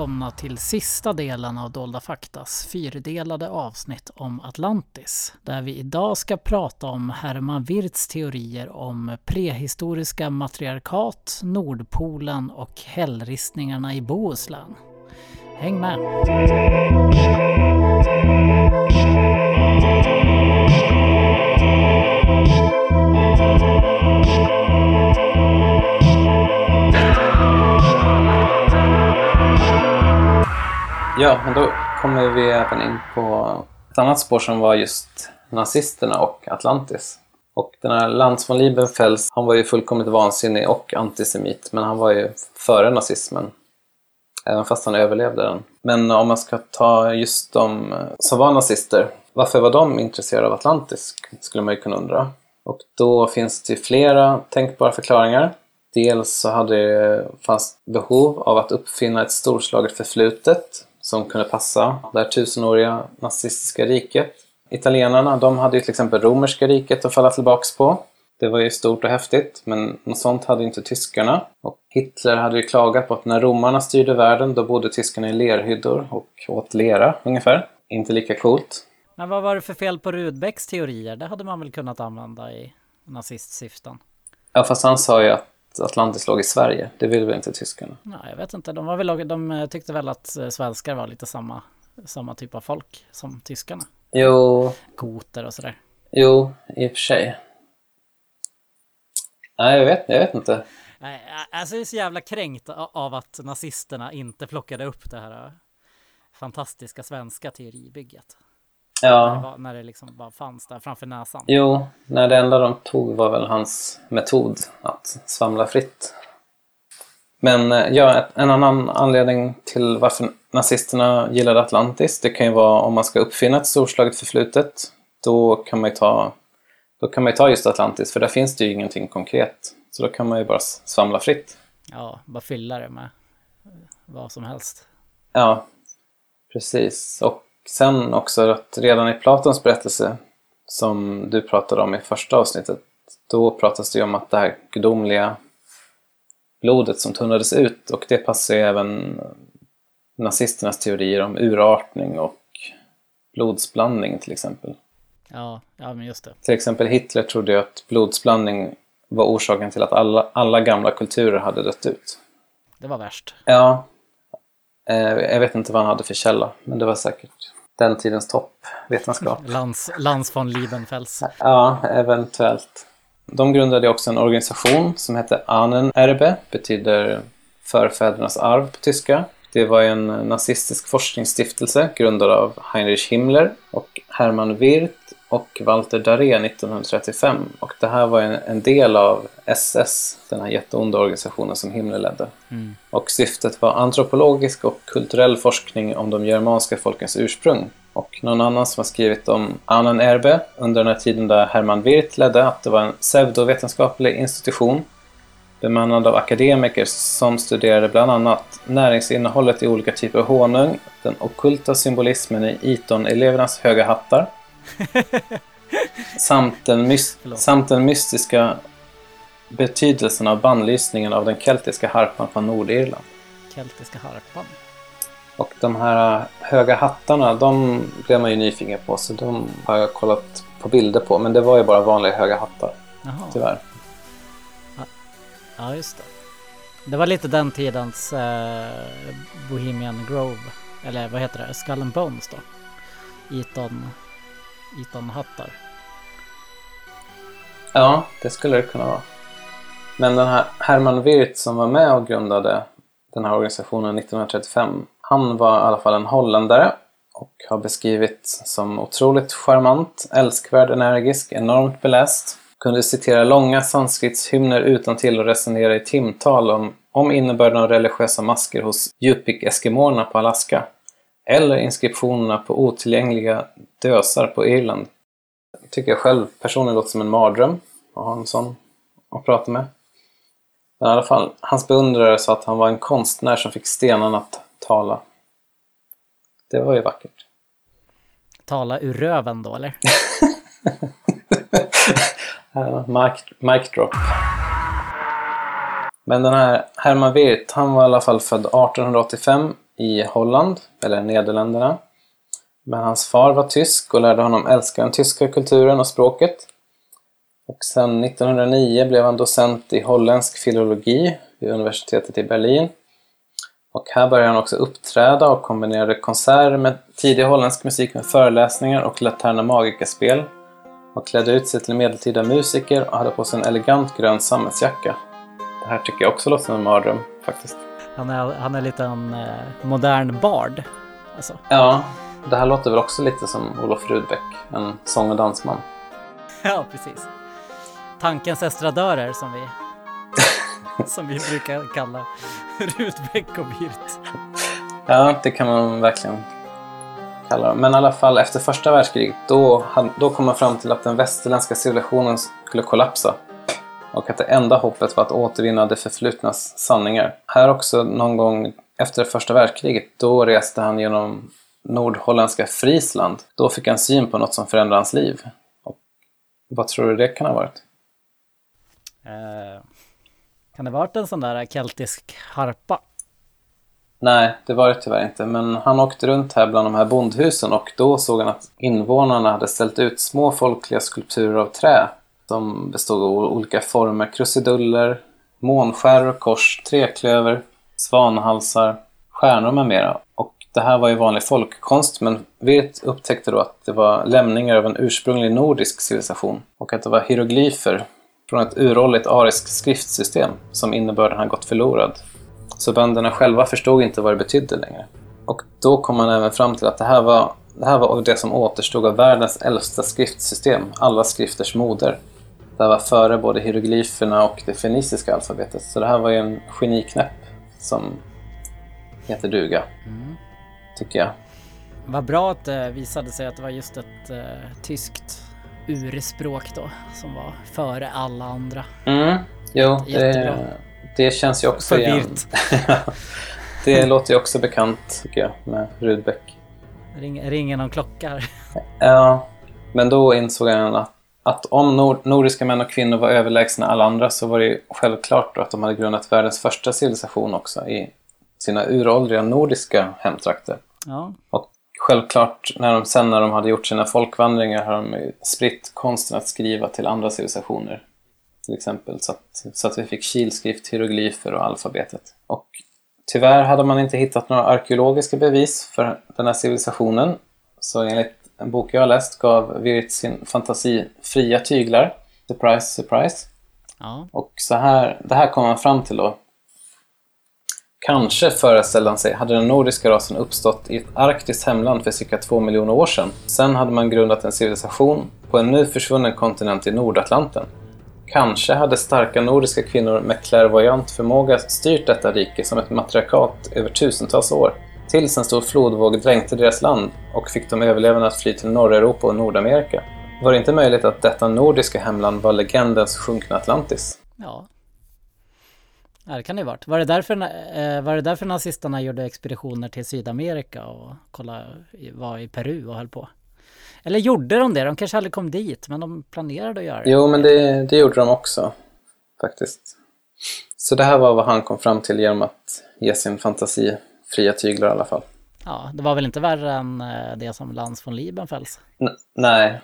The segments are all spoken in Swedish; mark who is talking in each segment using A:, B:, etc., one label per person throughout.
A: välkomna till sista delen av Dolda Faktas fyrdelade avsnitt om Atlantis. Där vi idag ska prata om Herman Wirths teorier om prehistoriska matriarkat, Nordpolen och hällristningarna i Bohuslän. Häng med!
B: Ja, men då kommer vi även in på ett annat spår som var just nazisterna och Atlantis. Och den här Lantz von Liebenfels, han var ju fullkomligt vansinnig och antisemit, men han var ju före nazismen. Även fast han överlevde den. Men om man ska ta just de som var nazister, varför var de intresserade av Atlantis? Skulle man ju kunna undra. Och då finns det flera tänkbara förklaringar. Dels så hade det fanns behov av att uppfinna ett storslaget förflutet som kunde passa det här tusenåriga nazistiska riket. Italienarna, de hade ju till exempel romerska riket att falla tillbaks på. Det var ju stort och häftigt, men något sånt hade inte tyskarna. Och Hitler hade ju klagat på att när romarna styrde världen, då bodde tyskarna i lerhyddor och åt lera ungefär. Inte lika coolt.
A: Men vad var det för fel på Rudbecks teorier? Det hade man väl kunnat använda i nazistsyften?
B: Ja, fast han sa ju att Atlantis låg i Sverige. Det vill väl inte tyskarna?
A: Nej, jag vet inte. De, var väl, de tyckte väl att eh, svenskar var lite samma, samma typ av folk som tyskarna.
B: Jo.
A: Goter och sådär.
B: Jo, i och för sig. Nej, jag vet, jag vet inte.
A: Nej, alltså jag är så jävla kränkt av att nazisterna inte plockade upp det här eh, fantastiska svenska teoribygget.
B: Ja.
A: När det, var, när det liksom bara fanns där framför näsan.
B: Jo, nej, det enda de tog var väl hans metod att svamla fritt. Men eh, ja, en annan anledning till varför nazisterna gillade Atlantis, det kan ju vara om man ska uppfinna ett storslaget förflutet. Då kan man ju ta, då kan man ta just Atlantis, för där finns det ju ingenting konkret. Så då kan man ju bara svamla fritt.
A: Ja, bara fylla det med vad som helst.
B: Ja, precis. Och sen också att redan i Platons berättelse som du pratade om i första avsnittet, då pratas det ju om att det här gudomliga blodet som tunnades ut och det passar ju även nazisternas teorier om urartning och blodsblandning till exempel.
A: Ja, ja men just det.
B: Till exempel Hitler trodde ju att blodsblandning var orsaken till att alla, alla gamla kulturer hade dött ut.
A: Det var värst.
B: Ja. Eh, jag vet inte vad han hade för källa, men det var säkert den tidens toppvetenskap.
A: Lands, Lands von Liebenfels.
B: Ja, eventuellt. De grundade också en organisation som hette Ahnenerbe, betyder förfädernas arv på tyska. Det var en nazistisk forskningsstiftelse grundad av Heinrich Himmler och Hermann Wirth och Walter Daré 1935. Och det här var en, en del av SS, den här jätteonda organisationen som Himmler ledde.
A: Mm.
B: Och syftet var antropologisk och kulturell forskning om de germanska folkens ursprung. Och någon annan som har skrivit om Annan Erbe under den här tiden där Hermann Wirth ledde att det var en pseudovetenskaplig institution bemannad av akademiker som studerade bland annat näringsinnehållet i olika typer av honung, den okulta symbolismen i Eton-elevernas höga hattar samt, den mys- samt den mystiska betydelsen av bannlysningen av den keltiska harpan från Nordirland.
A: Keltiska harpan.
B: Och de här höga hattarna, de blev man ju nyfiken på så de har jag kollat på bilder på. Men det var ju bara vanliga höga hattar,
A: Jaha.
B: tyvärr.
A: Ja, just det. Det var lite den tidens eh, Bohemian Grove. Eller vad heter det? Skull and Bones då. Eton, Eton-hattar.
B: Ja, det skulle det kunna vara. Men den här Herman Wirth som var med och grundade den här organisationen 1935, han var i alla fall en holländare och har beskrivits som otroligt charmant, älskvärd, energisk, enormt beläst. Kunde citera långa sanskritshymner utan till och resonera i timtal om, om innebörden av religiösa masker hos Yupik-eskimåerna på Alaska. Eller inskriptionerna på otillgängliga dösar på Irland. Tycker jag själv personligen låter som en mardröm att ha en sån att prata med. Men i alla fall, hans beundrare sa att han var en konstnär som fick stenarna att tala. Det var ju vackert.
A: Tala ur röven då eller?
B: Uh, mic, mic drop. Men den här Herman Wirth, han var i alla fall född 1885 i Holland, eller Nederländerna. Men hans far var tysk och lärde honom älska den tyska kulturen och språket. Och sen 1909 blev han docent i holländsk filologi vid universitetet i Berlin. Och här började han också uppträda och kombinerade konserter med tidig holländsk musik med föreläsningar och laterna magica-spel. Han klädde ut sig till medeltida musiker och hade på sig en elegant grön sammetsjacka. Det här tycker jag också låter som en mardröm faktiskt.
A: Han är, han är lite en eh, modern bard. Alltså.
B: Ja, det här låter väl också lite som Olof Rudbeck, en sång och dansman.
A: Ja, precis. Tankens estradörer som vi, som vi brukar kalla Rudbeck och Wirth.
B: Ja, det kan man verkligen kalla dem. Men i alla fall efter första världskriget, då, då kom man fram till att den västerländska civilisationen skulle kollapsa. Och att det enda hoppet var att återvinna det förflutnas sanningar. Här också någon gång efter första världskriget, då reste han genom nordholländska Friesland. Då fick han syn på något som förändrade hans liv. Och vad tror du det kan ha varit?
A: Eh, kan det ha varit en sån där keltisk harpa?
B: Nej, det var det tyvärr inte. Men han åkte runt här bland de här bondhusen och då såg han att invånarna hade ställt ut små folkliga skulpturer av trä som bestod av olika former. Krusiduller, månskärror, kors, treklöver, svanhalsar, stjärnor med mera. Och det här var ju vanlig folkkonst men Wirth upptäckte då att det var lämningar av en ursprunglig nordisk civilisation och att det var hieroglyfer från ett uråldrigt ariskt skriftsystem som innebörden har gått förlorad. Så bönderna själva förstod inte vad det betydde längre. Och då kom man även fram till att det här var det här var det som återstod av världens äldsta skriftsystem, alla skrifters moder. Det här var före både hieroglyferna och det feniciska alfabetet. Så det här var ju en geniknäpp som heter duga, mm. tycker jag.
A: Vad bra att det visade sig att det var just ett uh, tyskt urspråk då som var före alla andra.
B: Mm. Jo, det, det, känns ju också Förvirt. igen. det låter ju också bekant tycker jag med Rudbeck.
A: Ring, ringer någon klocka.
B: Ja, men då insåg han att, att om nord, nordiska män och kvinnor var överlägsna alla andra så var det ju självklart att de hade grundat världens första civilisation också i sina uråldriga nordiska hemtrakter.
A: Ja.
B: Och självklart, när de, sen när de hade gjort sina folkvandringar har de spritt konsten att skriva till andra civilisationer. Till exempel så att, så att vi fick kilskrift, hieroglyfer och alfabetet. Och tyvärr hade man inte hittat några arkeologiska bevis för den här civilisationen. Så enligt en bok jag har läst gav Wirth sin fantasi fria tyglar. Surprise, surprise.
A: Ja.
B: Och så här, det här kom man fram till då Kanske, föreställde han sig, hade den nordiska rasen uppstått i ett arktiskt hemland för cirka två miljoner år sedan. Sen hade man grundat en civilisation på en nu försvunnen kontinent i Nordatlanten. Kanske hade starka nordiska kvinnor med klärvoajant förmåga styrt detta rike som ett matriarkat över tusentals år, tills en stor flodvåg dränkte deras land och fick de överlevande att fly till norra Europa och Nordamerika. Var det inte möjligt att detta nordiska hemland var legendens sjunkna Atlantis?
A: Ja, Ja, det kan det ha varit. Var det, därför, eh, var det därför nazisterna gjorde expeditioner till Sydamerika och kolla, var i Peru och höll på? Eller gjorde de det? De kanske aldrig kom dit, men de planerade att göra det.
B: Jo, men det, det gjorde de också, faktiskt. Så det här var vad han kom fram till genom att ge sin fantasi fria tyglar i alla fall.
A: Ja, det var väl inte värre än eh, det som Lans von Liebenfels?
B: N nej.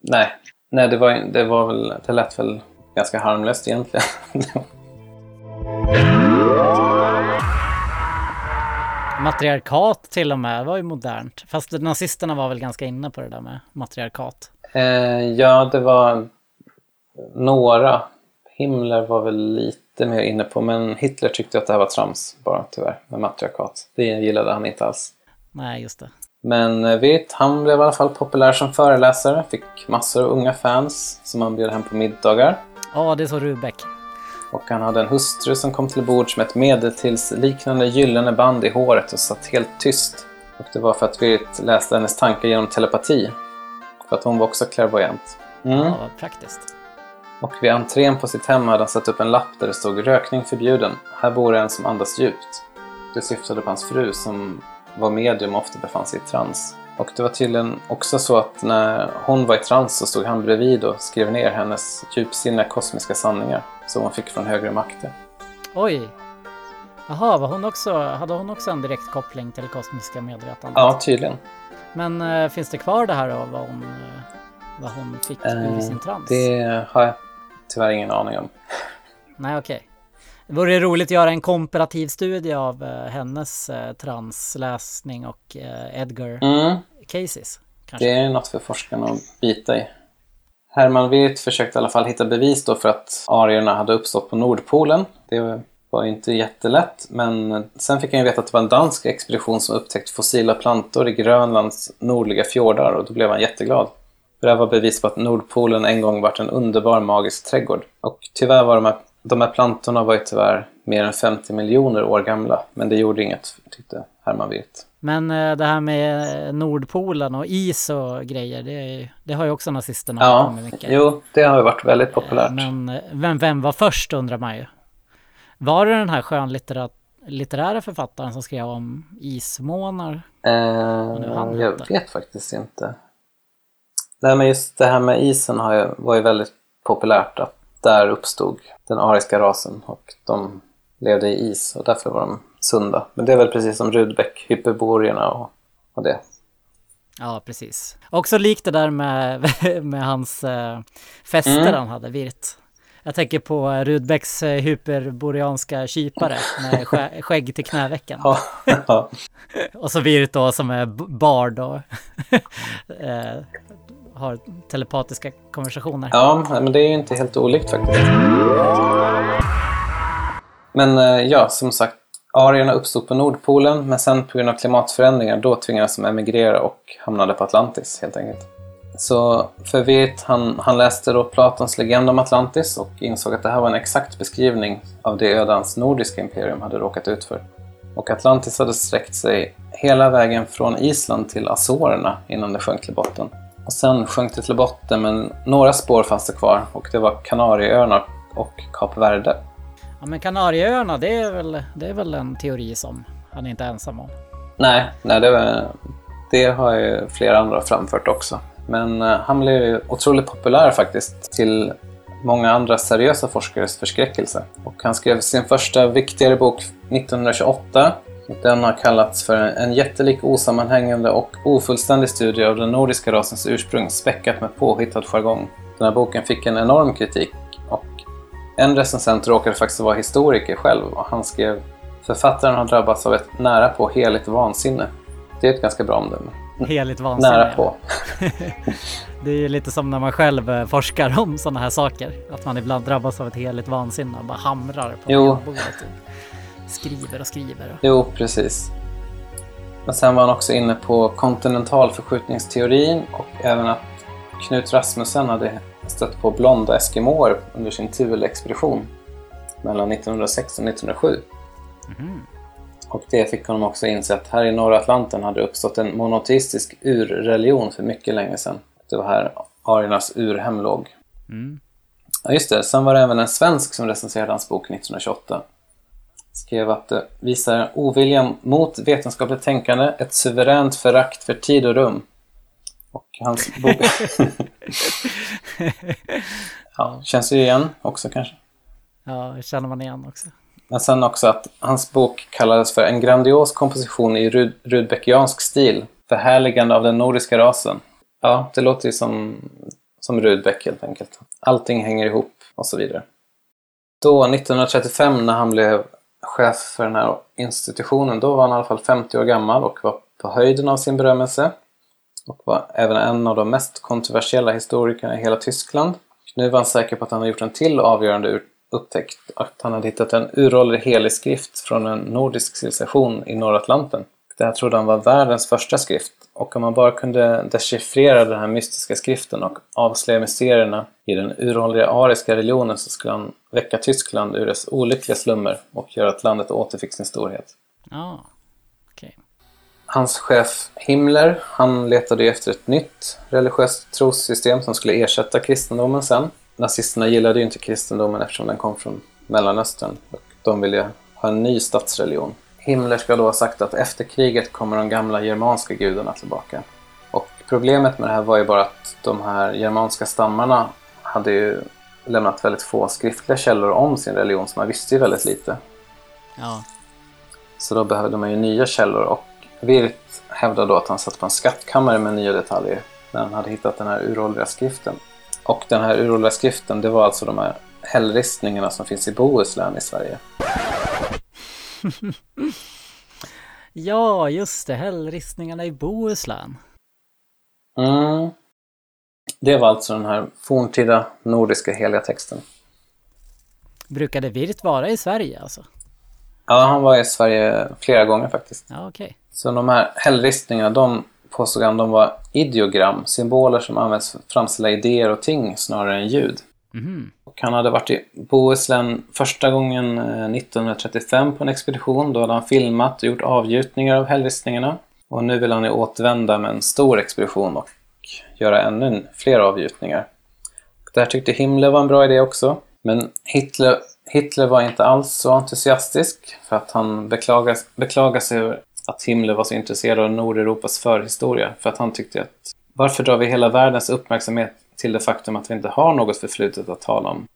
B: Nej, nej det, var, det var väl, det lät väl ganska harmlöst egentligen.
A: Matriarkat till och med, det var ju modernt. Fast nazisterna var väl ganska inne på det där med matriarkat.
B: Eh, ja, det var några. Himmler var väl lite mer inne på, men Hitler tyckte att det här var trams bara tyvärr, med matriarkat. Det gillade han inte alls.
A: Nej, just det.
B: Men eh, Wirth, han blev i alla fall populär som föreläsare, fick massor av unga fans som han bjöd hem på middagar.
A: Ja, det är så Rubek.
B: Och han hade en hustru som kom till bords med ett medeltidsliknande gyllene band i håret och satt helt tyst. Och det var för att Wirth läste hennes tankar genom telepati. För att hon var också klärvoajant.
A: Mm. Ja, vad praktiskt.
B: Och vid entrén på sitt hem hade han satt upp en lapp där det stod rökning förbjuden. Här bor en som andas djupt. Det syftade på hans fru som var medium och ofta befann sig i trans. Och det var tydligen också så att när hon var i trans så stod han bredvid och skrev ner hennes djupsinniga kosmiska sanningar som hon fick från högre makter.
A: Oj! Jaha, var hon också, hade hon också en direkt koppling till kosmiska medvetandet?
B: Ja, tydligen.
A: Men äh, finns det kvar det här då, vad hon, äh, vad hon fick ur sin trans?
B: Det har jag tyvärr ingen aning om.
A: Nej, okej. Okay. Det vore roligt att göra en komparativ studie av uh, hennes uh, transläsning och uh, Edgar mm. cases.
B: Kanske. Det är något för forskarna att bita i. Herman Wirth försökte i alla fall hitta bevis då för att arierna hade uppstått på Nordpolen. Det var inte jättelätt, men sen fick han ju veta att det var en dansk expedition som upptäckt fossila plantor i Grönlands nordliga fjordar och då blev han jätteglad. För det här var bevis på att Nordpolen en gång varit en underbar magisk trädgård. Och tyvärr var de här, de här plantorna var ju tyvärr mer än 50 miljoner år gamla, men det gjorde inget, tyckte Herman Wirth.
A: Men eh, det här med Nordpolen och is och grejer, det, det har ju också nazisterna
B: ja, med mycket. Jo, det har ju varit väldigt populärt.
A: Men eh, vem, vem var först undrar man ju. Var det den här skönlitterära författaren som skrev om ismånar?
B: Eh, jag vet faktiskt inte. Nej men just det här med isen har ju, var ju väldigt populärt att där uppstod den ariska rasen och de levde i is och därför var de sunda. Men det är väl precis som Rudbeck, hyperborierna och, och det.
A: Ja, precis. Också likt det där med, med hans äh, fester mm. han hade, Virt. Jag tänker på Rudbecks eh, hyperboreanska kypare med skägg till knävecken. Ja, och så Virt då som är bard och eh, har telepatiska konversationer.
B: Ja, men det är ju inte helt olikt faktiskt. Men eh, ja, som sagt, arierna uppstod på Nordpolen men sen på grund av klimatförändringar då tvingades de emigrera och hamnade på Atlantis helt enkelt. Så förvirrat, han, han läste då Platons legend om Atlantis och insåg att det här var en exakt beskrivning av det öde hans nordiska imperium hade råkat ut för. Och Atlantis hade sträckt sig hela vägen från Island till Azorerna innan det sjönk till botten. Och sen sjönk det till botten men några spår fanns det kvar och det var Kanarieöarna och Kap Verde.
A: Ja men Kanarieöarna det är väl, det är väl en teori som han är inte ensam om?
B: Nej, nej det, var, det har ju flera andra framfört också. Men uh, han blev ju otroligt populär faktiskt till många andra seriösa forskares förskräckelse. Och han skrev sin första viktigare bok 1928. Den har kallats för en jättelik osammanhängande och ofullständig studie av den nordiska rasens ursprung späckat med påhittad jargong. Den här boken fick en enorm kritik och en recensent råkade faktiskt vara historiker själv och han skrev Författaren har drabbats av ett nära på heligt vansinne. Det är ett ganska bra omdöme.
A: Heligt vansinne.
B: Nära på.
A: det är ju lite som när man själv eh, forskar om sådana här saker. Att man ibland drabbas av ett heligt vansinne och bara hamrar på jo. bordet. Skriver och skriver. Och...
B: Jo, precis. Men sen var han också inne på kontinentalförskjutningsteorin och även att Knut Rasmussen hade stött på blonda eskimåer under sin Thule-expedition mellan 1906 och 1907. Mm. Och det fick honom också inse att här i norra Atlanten hade uppstått en monoteistisk urreligion för mycket länge sedan. Det var här ariernas urhem låg. Mm. Ja, just det. Sen var det även en svensk som recenserade hans bok 1928. Skrev att det visar oviljan mot vetenskapligt tänkande, ett suveränt förakt för tid och rum. Och hans bok... ja, känns ju igen också kanske.
A: Ja, det känner man igen också.
B: Men sen också att hans bok kallades för en grandios komposition i Rud Rudbeckiansk stil, förhärligande av den nordiska rasen. Ja, det låter ju som, som Rudbeck helt enkelt. Allting hänger ihop och så vidare. Då, 1935, när han blev chef för den här institutionen, då var han i alla fall 50 år gammal och var på höjden av sin berömmelse. Och var även en av de mest kontroversiella historikerna i hela Tyskland. Nu var han säker på att han hade gjort en till avgörande upptäckt att han hade hittat en uråldrig helig skrift från en nordisk civilisation i norra Atlanten. Det här trodde han var världens första skrift och om man bara kunde dechiffrera den här mystiska skriften och avslöja mysterierna i den uråldriga ariska religionen så skulle han väcka Tyskland ur dess olyckliga slummer och göra att landet återfick sin storhet.
A: Okej. Okay.
B: Hans chef Himmler, han letade efter ett nytt religiöst trossystem som skulle ersätta kristendomen sen nazisterna gillade ju inte kristendomen eftersom den kom från Mellanöstern. Och de ville ha en ny statsreligion. Himmler ska då ha sagt att efter kriget kommer de gamla germanska gudarna tillbaka. Och problemet med det här var ju bara att de här germanska stammarna hade ju lämnat väldigt få skriftliga källor om sin religion, så man visste ju väldigt lite.
A: Ja.
B: Så då behövde man ju nya källor och Wirth hävdade då att han satt på en skattkammare med nya detaljer när han hade hittat den här uråldriga skriften. Och den här uråldriga skriften, det var alltså de här hällristningarna som finns i Bohuslän i Sverige.
A: ja, just det. Hällristningarna i Bohuslän.
B: Mm. Det var alltså den här forntida nordiska heliga texten.
A: Brukade Wirth vara i Sverige alltså?
B: Ja, han var i Sverige flera gånger faktiskt.
A: Ja. Okay.
B: Så de här hällristningarna, de påstod han de var ideogram, symboler som används för att framställa idéer och ting snarare än ljud.
A: Mm.
B: Han hade varit i Bohuslän första gången eh, 1935 på en expedition. Då hade han filmat och gjort avgjutningar av hällristningarna. Och nu vill han ju återvända med en stor expedition och göra ännu fler avgjutningar. Det här tyckte Himmler var en bra idé också. Men Hitler, Hitler var inte alls så entusiastisk för att han beklagade, beklagade sig över att Himmler var så intresserad av Nordeuropas förhistoria. För att han tyckte att varför drar vi hela världens uppmärksamhet till det faktum att vi inte har något förflutet att tala om?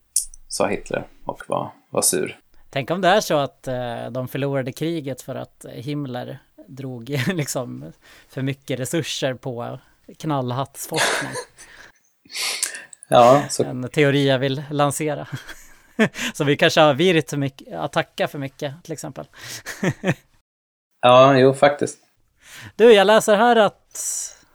B: Sa Hitler och var, var sur.
A: Tänk om det är så att eh, de förlorade kriget för att Himmler drog liksom för mycket resurser på knallhattsforskning.
B: ja, så...
A: En teori jag vill lansera. så vi kanske har virt att tacka för mycket till exempel.
B: ja, jo faktiskt.
A: Du, jag läser här att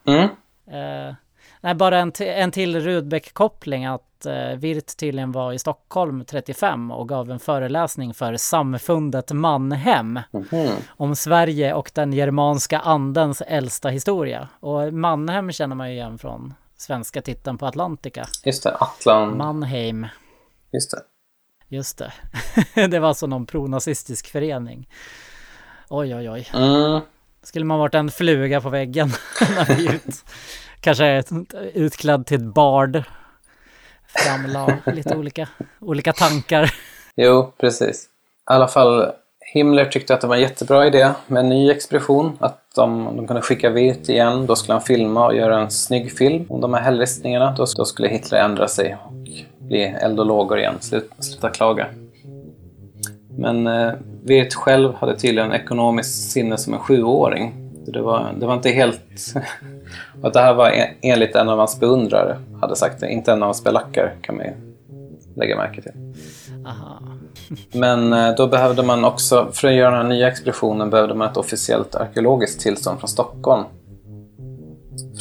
B: mm.
A: eh, nej, bara en, en till Rudbeck-koppling att eh, Wirt tydligen var i Stockholm 35 och gav en föreläsning för samfundet Mannhem
B: mm.
A: om Sverige och den germanska andens äldsta historia. Och Mannhem känner man ju igen från svenska titeln på Atlantica.
B: Just det, Atlan...
A: Mannheim.
B: Just det.
A: Just det. det var alltså någon pronazistisk förening. Oj, oj, oj.
B: Mm.
A: Skulle man varit en fluga på väggen när vi ut kanske utklädd till ett bard. Framla lite olika, olika tankar.
B: Jo, precis. I alla fall, Himmler tyckte att det var en jättebra idé med en ny expedition. Att de, de kunde skicka Wirth igen. Då skulle han filma och göra en snygg film om de här hällristningarna. Då, då skulle Hitler ändra sig och bli eld och lågor igen. Slut, sluta klaga. Men eh, Wirth själv hade tydligen ekonomiskt sinne som en sjuåring. Det var, det var inte helt att det här var enligt en av hans beundrare hade sagt det. Inte en av hans belackare kan man ju lägga märke till.
A: Aha.
B: Men eh, då behövde man också, för att göra den här nya expeditionen, behövde man ett officiellt arkeologiskt tillstånd från Stockholm.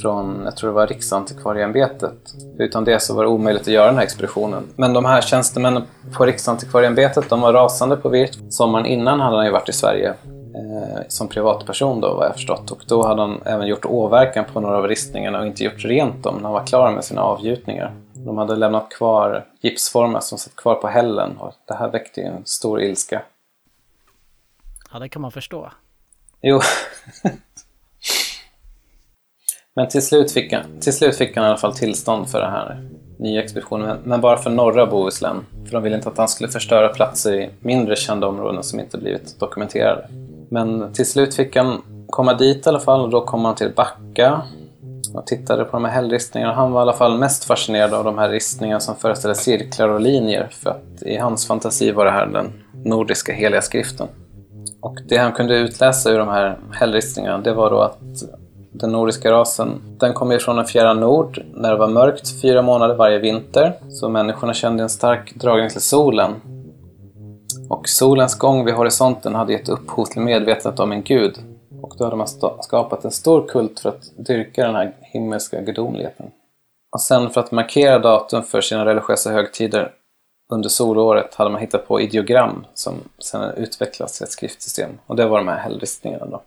B: Från, jag tror det var Riksantikvarieämbetet. Utan det så var det omöjligt att göra den här expeditionen. Men de här tjänstemännen på Riksantikvarieämbetet, de var rasande på Wirth. Sommaren innan hade han ju varit i Sverige eh, som privatperson då, vad jag förstått. Och då hade han även gjort åverkan på några av ristningarna och inte gjort rent dem när han var klar med sina avgjutningar. De hade lämnat kvar gipsformar som satt kvar på hällen och det här väckte ju en stor ilska.
A: Ja, det kan man förstå.
B: Jo. Men till slut, fick han, till slut fick han i alla fall tillstånd för den här nya expeditionen, men bara för norra Bohuslän. För de ville inte att han skulle förstöra platser i mindre kända områden som inte blivit dokumenterade. Men till slut fick han komma dit i alla fall och då kom han till Backa och tittade på de här hällristningarna. Han var i alla fall mest fascinerad av de här ristningarna som föreställer cirklar och linjer för att i hans fantasi var det här den nordiska heliga skriften. Och det han kunde utläsa ur de här hällristningarna det var då att den nordiska rasen, den kom ifrån en fjärran nord när det var mörkt fyra månader varje vinter. Så människorna kände en stark dragning till solen och solens gång vid horisonten hade gett upphov till medvetandet om en gud. Och då hade man skapat en stor kult för att dyrka den här himmelska gudomligheten. Och sen för att markera datum för sina religiösa högtider under solåret hade man hittat på ideogram som sen utvecklats till ett skriftsystem. Och det var de här hällristningarna då.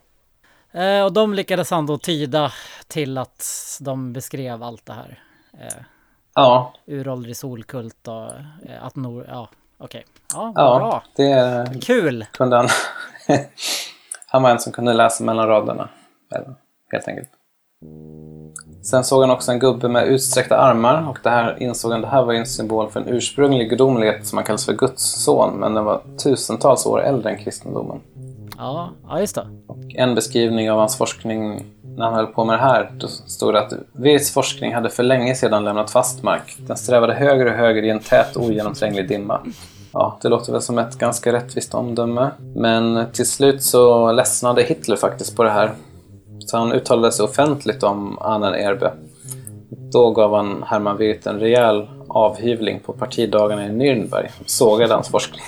A: Eh, och de lyckades han då tyda till att de beskrev allt det här. Eh,
B: ja.
A: Uråldrig solkult och eh, att nor... Ja, Okej. Ja,
B: ja,
A: bra.
B: Det
A: Kul!
B: Kunde han, han var en som kunde läsa mellan raderna. Helt enkelt. Sen såg han också en gubbe med utsträckta armar och det här insåg han det här var en symbol för en ursprunglig gudomlighet som man kallas för Guds son men den var tusentals år äldre än kristendomen.
A: Ja, ja just det.
B: Och en beskrivning av hans forskning när han höll på med det här, då stod det att Virts forskning hade för länge sedan lämnat fast mark. Den strävade högre och högre i en tät ogenomtränglig dimma. Ja, det låter väl som ett ganska rättvist omdöme. Men till slut så ledsnade Hitler faktiskt på det här. Så han uttalade sig offentligt om Ahnen Erbe. Då gav han Hermann Wirth en rejäl avhyvling på partidagarna i Nürnberg. Sågade hans forskning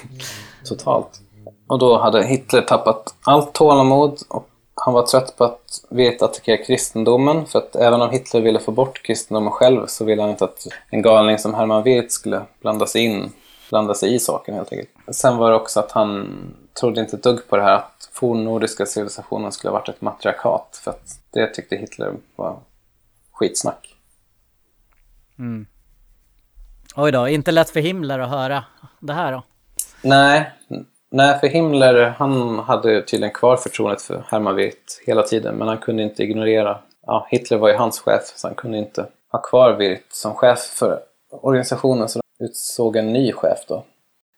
B: totalt. Och då hade Hitler tappat allt tålamod och han var trött på att Wirth attackerade kristendomen för att även om Hitler ville få bort kristendomen själv så ville han inte att en galning som Hermann Wirth skulle blanda sig in, blanda sig i saken helt enkelt. Sen var det också att han trodde inte ett dugg på det här att fornnordiska civilisationen skulle ha varit ett matriarkat för att det tyckte Hitler var skitsnack.
A: Mm. Oj då, inte lätt för Himmler att höra det här då?
B: Nej, nej för Himmler han hade tydligen kvar förtroendet för Hermann Wirth hela tiden men han kunde inte ignorera, ja Hitler var ju hans chef så han kunde inte ha kvar Wirth som chef för organisationen så de utsåg en ny chef då.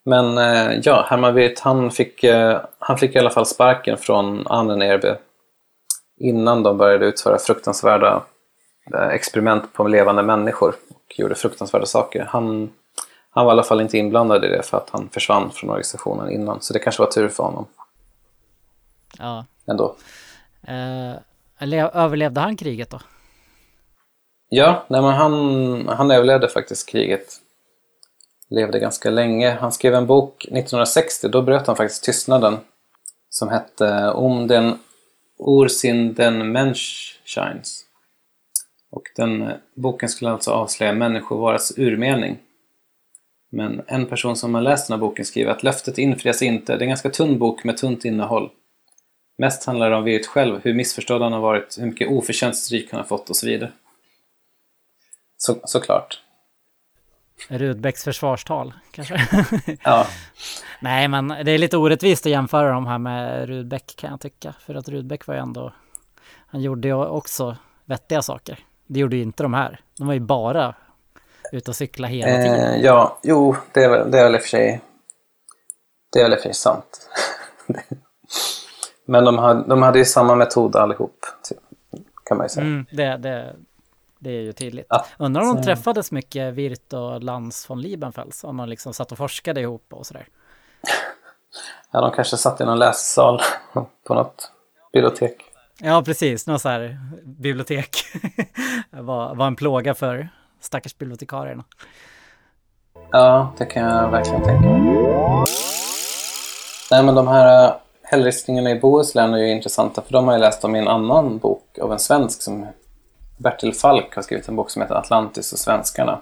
B: Men eh, ja, Hermann Wirth han fick, eh, han fick i alla fall sparken från Annenerbe innan de började utföra fruktansvärda eh, experiment på levande människor och gjorde fruktansvärda saker. Han, han var i alla fall inte inblandad i det för att han försvann från organisationen innan. Så det kanske var tur för honom.
A: Ja.
B: Ändå.
A: Eh, överlevde han kriget då?
B: Ja, nej men han, han överlevde faktiskt kriget. Levde ganska länge. Han skrev en bok 1960, då bröt han faktiskt tystnaden. Som hette Om den Ursin den Menschscheins. Och den boken skulle alltså avslöja människovarets urmening. Men en person som har läst den här boken skriver att löftet infrias inte. Det är en ganska tunn bok med tunt innehåll. Mest handlar det om Wirth själv, hur missförstådd han har varit, hur mycket oförtjänt stryk han har fått och så vidare. Så, såklart.
A: Rudbecks försvarstal, kanske?
B: ja.
A: Nej, men det är lite orättvist att jämföra de här med Rudbeck kan jag tycka. För att Rudbeck var ju ändå... Han gjorde ju också vettiga saker. Det gjorde ju inte de här. De var ju bara ute och cykla hela tiden.
B: Eh, ja, jo, det är, väl, det är väl i och för sig... Det är väl i och för sig sant. Men de hade, de hade ju samma metod allihop, typ, kan man ju säga.
A: Mm, det, det, det är ju tydligt. Ja, Undrar om de träffades mycket, Wirth och Lans von Liebenfels? Om de liksom satt och forskade ihop och sådär.
B: Ja, de kanske satt i någon lässal på något bibliotek.
A: Ja, precis. Något så här bibliotek var, var en plåga för stackars bibliotekarierna.
B: Ja, det kan jag verkligen tänka mig. Nej, men de här äh, hällristningarna i Bohuslän är ju intressanta för de har jag läst om i en annan bok av en svensk som Bertil Falk har skrivit en bok som heter Atlantis och svenskarna.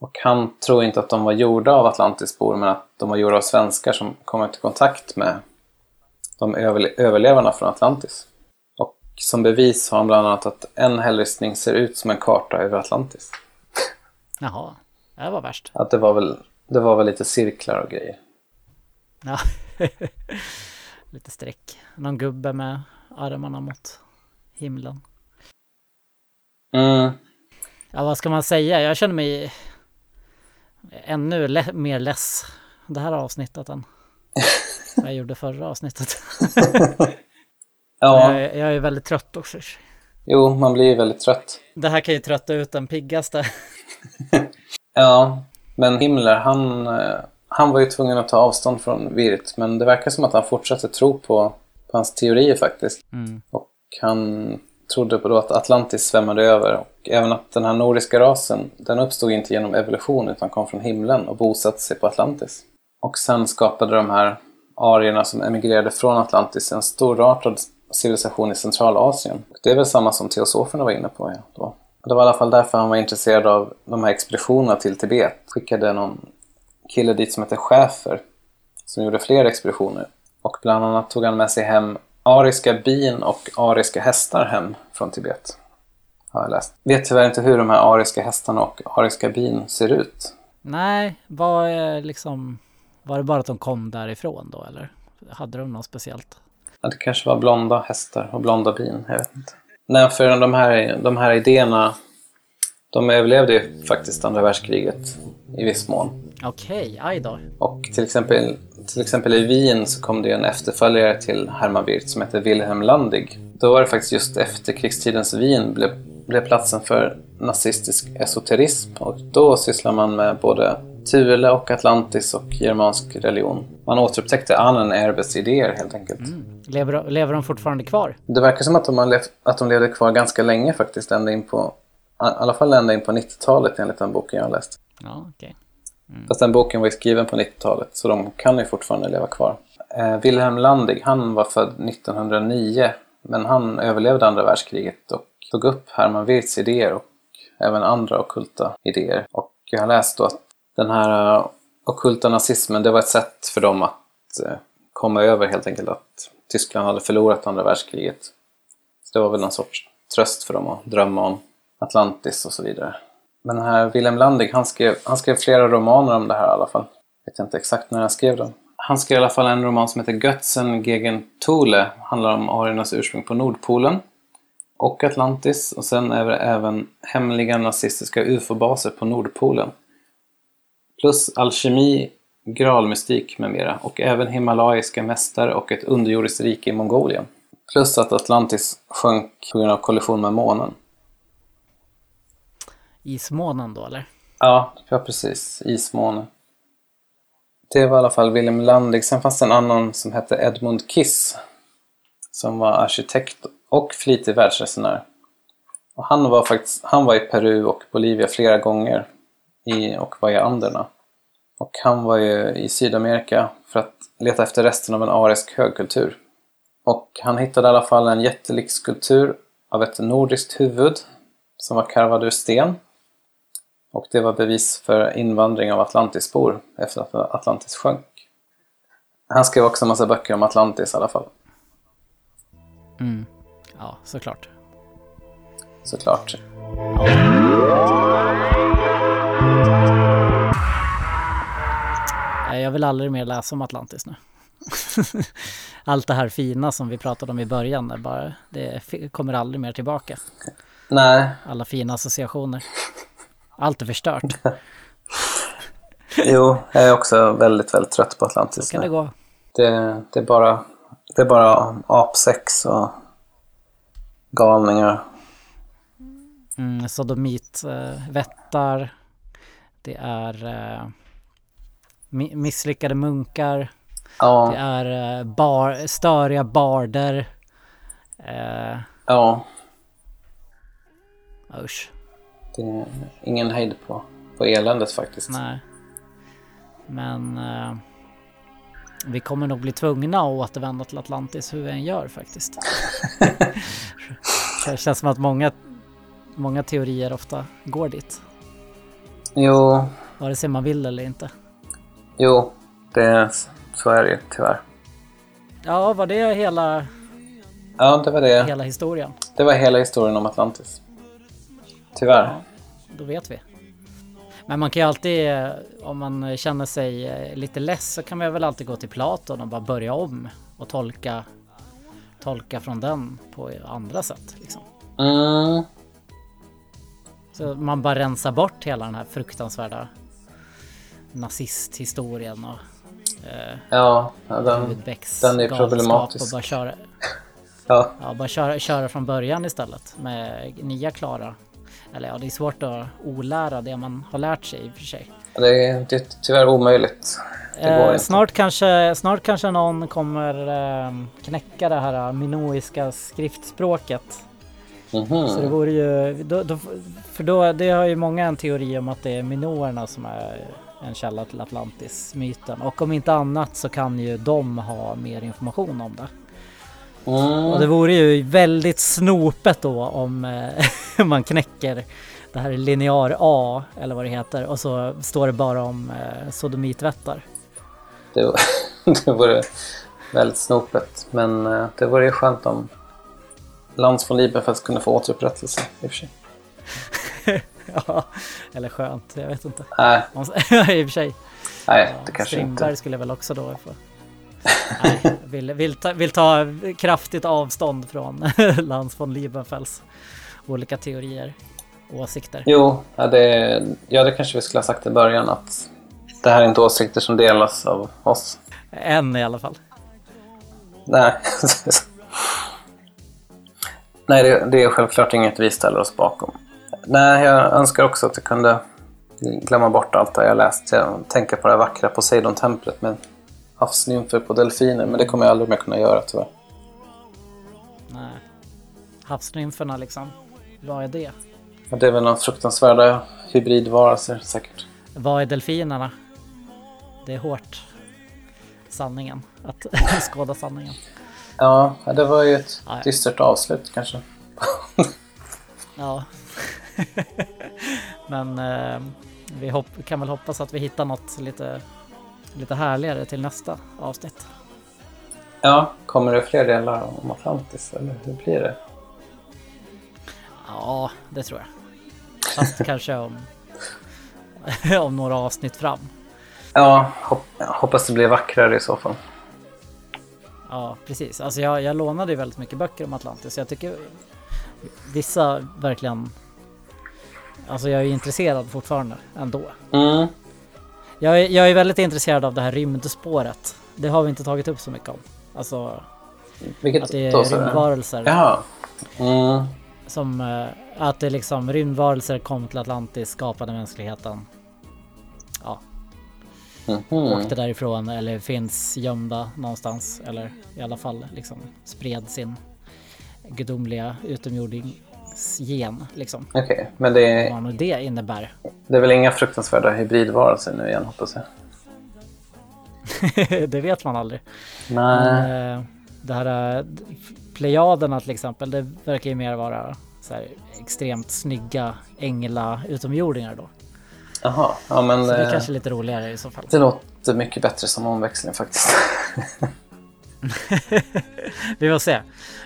B: Och han tror inte att de var gjorda av Atlantisbor men att de var gjorda av svenskar som kom i kontakt med de överlevarna från Atlantis. Som bevis har han bland annat att en hällristning ser ut som en karta över Atlantis.
A: Jaha, det var värst.
B: Att det var väl, det var väl lite cirklar och grejer.
A: Ja, lite streck. Någon gubbe med armarna mot himlen.
B: Mm.
A: Ja, vad ska man säga? Jag känner mig ännu le mer less det här avsnittet än vad jag gjorde förra avsnittet.
B: ja.
A: Jag, jag, är väldigt trött också.
B: Jo, man blir väldigt trött.
A: Det här kan ju trötta ut den piggaste.
B: ja, men Himmler, han, eh, han var ju tvungen att ta avstånd från Wirth, men det verkar som att han fortsatte tro på, på hans teorier faktiskt.
A: Mm.
B: Och han trodde på då att Atlantis svämmade över och även att den här nordiska rasen, den uppstod inte genom evolution utan kom från himlen och bosatte sig på Atlantis. Och sen skapade de här arierna som emigrerade från Atlantis en storartad civilisation i Centralasien. Det är väl samma som teosoferna var inne på. Ja, då. Det var i alla fall därför han var intresserad av de här expeditionerna till Tibet. Skickade någon kille dit som hette Schäfer som gjorde fler expeditioner. Och bland annat tog han med sig hem ariska bin och ariska hästar hem från Tibet. Har jag läst. Vet tyvärr inte hur de här ariska hästarna och ariska bin ser ut.
A: Nej, var liksom... Var det bara att de kom därifrån då eller? Hade de något speciellt?
B: Ja, det kanske var blonda hästar och blonda bin, jag vet inte. Nej, för de här, de här idéerna, de överlevde ju faktiskt andra världskriget i viss mån.
A: Okej, okay, aj då.
B: Och till exempel till exempel i Wien så kom det en efterföljare till Hermann Wirth som hette Wilhelm Landig. då var det faktiskt just efterkrigstidens Wien blev, blev platsen för nazistisk esoterism och då sysslar man med både Thule och Atlantis och germansk religion. Man återupptäckte Annen Erbes idéer helt enkelt. Mm.
A: Lever, lever de fortfarande kvar?
B: Det verkar som att de, levt, att de levde kvar ganska länge faktiskt, ända in på, i alla fall ända in på 90-talet enligt den boken jag har läst.
A: Ja, okay.
B: Mm. Fast den boken var ju skriven på 90-talet så de kan ju fortfarande leva kvar. Eh, Wilhelm Landig, han var född 1909 men han överlevde andra världskriget och tog upp Hermann Wirths idéer och även andra okulta idéer. Och jag har läst då att den här eh, uh, okulta nazismen, det var ett sätt för dem att uh, komma över helt enkelt att Tyskland hade förlorat andra världskriget. Så det var väl någon sorts tröst för dem att drömma om Atlantis och så vidare. Men den här Wilhelm Landig, han skrev, han skrev flera romaner om det här i alla fall. Jag vet inte exakt när han skrev dem. Han skrev i alla fall en roman som heter Götzen gegen Thule. Handlar om ariernas ursprung på Nordpolen och Atlantis. Och sen är det även hemliga nazistiska ufo-baser på Nordpolen. Plus alkemi, graalmystik med mera. Och även himalaiska mästare och ett underjordiskt rike i Mongolien. Plus att Atlantis sjönk på grund av kollision med månen.
A: Ismånen då eller?
B: Ja, ja precis. Ismånen. Det var i alla fall Wilhelm Landig. Sen fanns det en annan som hette Edmund Kiss. Som var arkitekt och flitig världsresenär. Och han var faktiskt han var i Peru och Bolivia flera gånger i, och var i Anderna. Och han var ju i Sydamerika för att leta efter resten av en arisk högkultur. Och han hittade i alla fall en jättelik skulptur av ett nordiskt huvud som var karvad ur sten. Och det var bevis för invandring av Atlantisbor efter att Atlantis sjönk. Han skrev också en massa böcker om Atlantis i alla fall.
A: Mm. Ja, såklart.
B: Såklart.
A: Ja. Jag vill aldrig mer läsa om Atlantis nu. Allt det här fina som vi pratade om i början, bara, det kommer aldrig mer tillbaka.
B: Nej.
A: Alla fina associationer. Allt är förstört.
B: jo, jag är också väldigt, väldigt trött på Atlantis.
A: Så kan det gå.
B: Det, det, är bara, det är bara apsex och galningar.
A: Mm, sodomit, eh, vättar. Det är eh, misslyckade munkar.
B: Ja.
A: Det är eh, bar, störiga barder. Eh,
B: ja.
A: Usch.
B: Det är ingen hejd på, på eländet faktiskt.
A: Nej. Men eh, vi kommer nog bli tvungna att återvända till Atlantis hur vi än gör faktiskt. det känns som att många, många teorier ofta går dit.
B: Jo.
A: Vare sig man vill eller inte.
B: Jo, det, så är det ju tyvärr.
A: Ja, var det hela...
B: Ja, det var det.
A: Hela historien.
B: Det var hela historien om Atlantis. Tyvärr. Ja,
A: då vet vi. Men man kan ju alltid, om man känner sig eh, lite less så kan man väl alltid gå till Platon och bara börja om och tolka, tolka från den på andra sätt. Liksom.
B: Mm.
A: Så man bara rensar bort hela den här fruktansvärda nazisthistorien och
B: eh, ja, den, den är problematisk.
A: Och bara köra,
B: ja.
A: Ja, bara köra, köra från början istället med nya klara eller ja, det är svårt att olära det man har lärt sig i och för sig.
B: Det är, det är tyvärr omöjligt.
A: Eh, snart, kanske, snart kanske någon kommer eh, knäcka det här minoiska skriftspråket.
B: Mm -hmm.
A: Så det vore ju, då, då, för då, det har ju många en teori om att det är minoerna som är en källa till Atlantis-myten. Och om inte annat så kan ju de ha mer information om det.
B: Mm.
A: Och det vore ju väldigt snopet då om eh, man knäcker det här linjär A eller vad det heter och så står det bara om eh, sodomitvättar.
B: Det, det vore väldigt snopet men eh, det vore ju skönt om Lands von Liebenfeld kunde få återupprättelse i och för sig.
A: ja, eller skönt, jag vet inte.
B: Nej.
A: I och för sig.
B: Nej, det kanske
A: Strindberg
B: inte.
A: skulle väl också då få Nej, vill, vill, ta, vill ta kraftigt avstånd från Lans von Liebenfels olika teorier och åsikter.
B: Jo, ja det, ja, det kanske vi skulle ha sagt i början att det här är inte åsikter som delas av oss.
A: Än i alla fall.
B: Nej. Nej, det, det är självklart inget vi ställer oss bakom. Nej, jag önskar också att jag kunde glömma bort allt det jag läst. Jag tänker på det vackra Poseidon-templet med havsnymfer på delfiner, men det kommer jag aldrig mer kunna göra tyvärr.
A: Nej. Havsnymferna liksom. Vad är det?
B: Ja, det är väl någon fruktansvärda hybridvarelser säkert.
A: Vad är delfinerna? Det är hårt. Sanningen. Att skåda sanningen.
B: Ja, det var ju ett
A: Ja, ja.
B: dystert avslut kanske.
A: Ja. Men eh, vi hopp- kan väl hoppas att vi hittar något lite, lite härligare till nästa avsnitt.
B: Ja, kommer det fler delar om Atlantis eller hur blir det?
A: Ja, det tror jag. Fast kanske om, om några avsnitt fram.
B: Ja, jag hoppas det blir vackrare i så fall.
A: Ja, precis. Alltså jag, jag lånade ju väldigt mycket böcker om Atlantis. Jag tycker vissa verkligen... Alltså jag är intresserad fortfarande ändå.
B: Mm.
A: Jag är, jag är väldigt intresserad av det här rymdspåret. Det har vi inte tagit upp så mycket om. Alltså
B: Vilket
A: att det är rymdvarelser
B: Jaha. Mm.
A: som... eh, Att det liksom rymdvarelser kom till Atlantis, skapade mänskligheten. Ja,
B: Mhm.
A: åkte därifrån eller finns gömda någonstans. Eller i alla fall liksom spred sin gudomliga utomjordingsgen liksom.
B: Okej, men det är,
A: Vad det innebär.
B: det är väl inga fruktansvärda hybridvarelser nu igen hoppas jag?
A: det vet man aldrig.
B: Nej.
A: Men, eh, det här eh, Plejaderna till exempel, det verkar ju mer vara så här extremt snygga ängla utomjordingar då.
B: Jaha, ja men
A: Så det är
B: eh,
A: kanske lite roligare i så fall.
B: det låter mycket bättre som omväxling faktiskt.
A: Vi får se.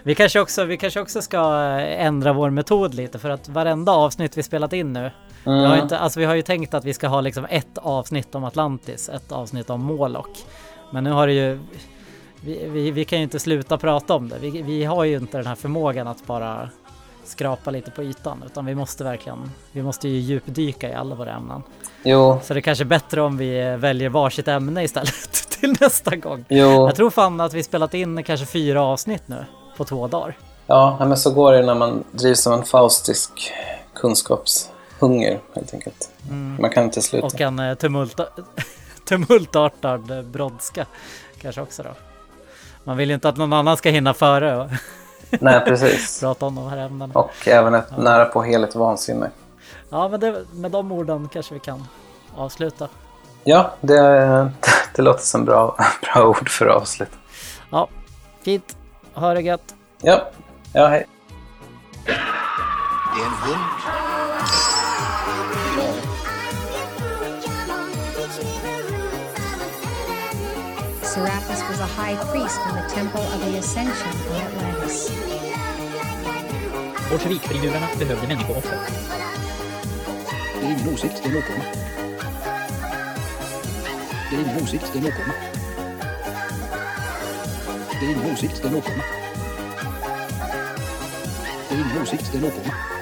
A: Vi kanske, också, vi kanske också ska eh, ändra vår metod lite för att varenda avsnitt vi spelat in nu. Vi, har
B: Mm.
A: inte, alltså vi har ju tänkt att vi ska ha liksom ett avsnitt om Atlantis, ett avsnitt om Moloch. Men nu har det ju... Vi, vi, vi kan ju inte sluta prata om det. Vi, vi har ju inte den här förmågan att bara skrapa lite på ytan utan vi måste verkligen, vi måste ju djupdyka i alla våra ämnen.
B: Jo,
A: Så det är kanske är bättre om vi väljer varsitt ämne istället till nästa gång.
B: jo.
A: Jag tror fan att vi spelat in kanske fyra avsnitt nu på två dagar.
B: Ja, men så går det när man drivs av en faustisk kunskapshunger helt enkelt. Man kan inte sluta.
A: Och en eh, tumulta, tumultartad brådska kanske också då. Man vill ju inte att någon annan ska hinna före och
B: Nej, precis.
A: prata om de här ämnena.
B: Och även ett nära på heligt vansinne.
A: Ja, men det, med de orden kanske vi kan avsluta.
B: Ja, det, det låter som bra, bra ord för avslut.
A: Ja, fint. Ha det gött.
B: Ja, ja hej.
C: Det är en hund.
D: Serapis was a high priest in the temple of the Ascension on Atlantis.
E: Bolsjevikfrimurarna behövde människooffer.
C: Det är ingen åsikt, det är en åkomma. Det är ingen åsikt, det är en åkomma. Det är ingen åsikt, det är en åkomma. Det är ingen åsikt, det är en åkomma.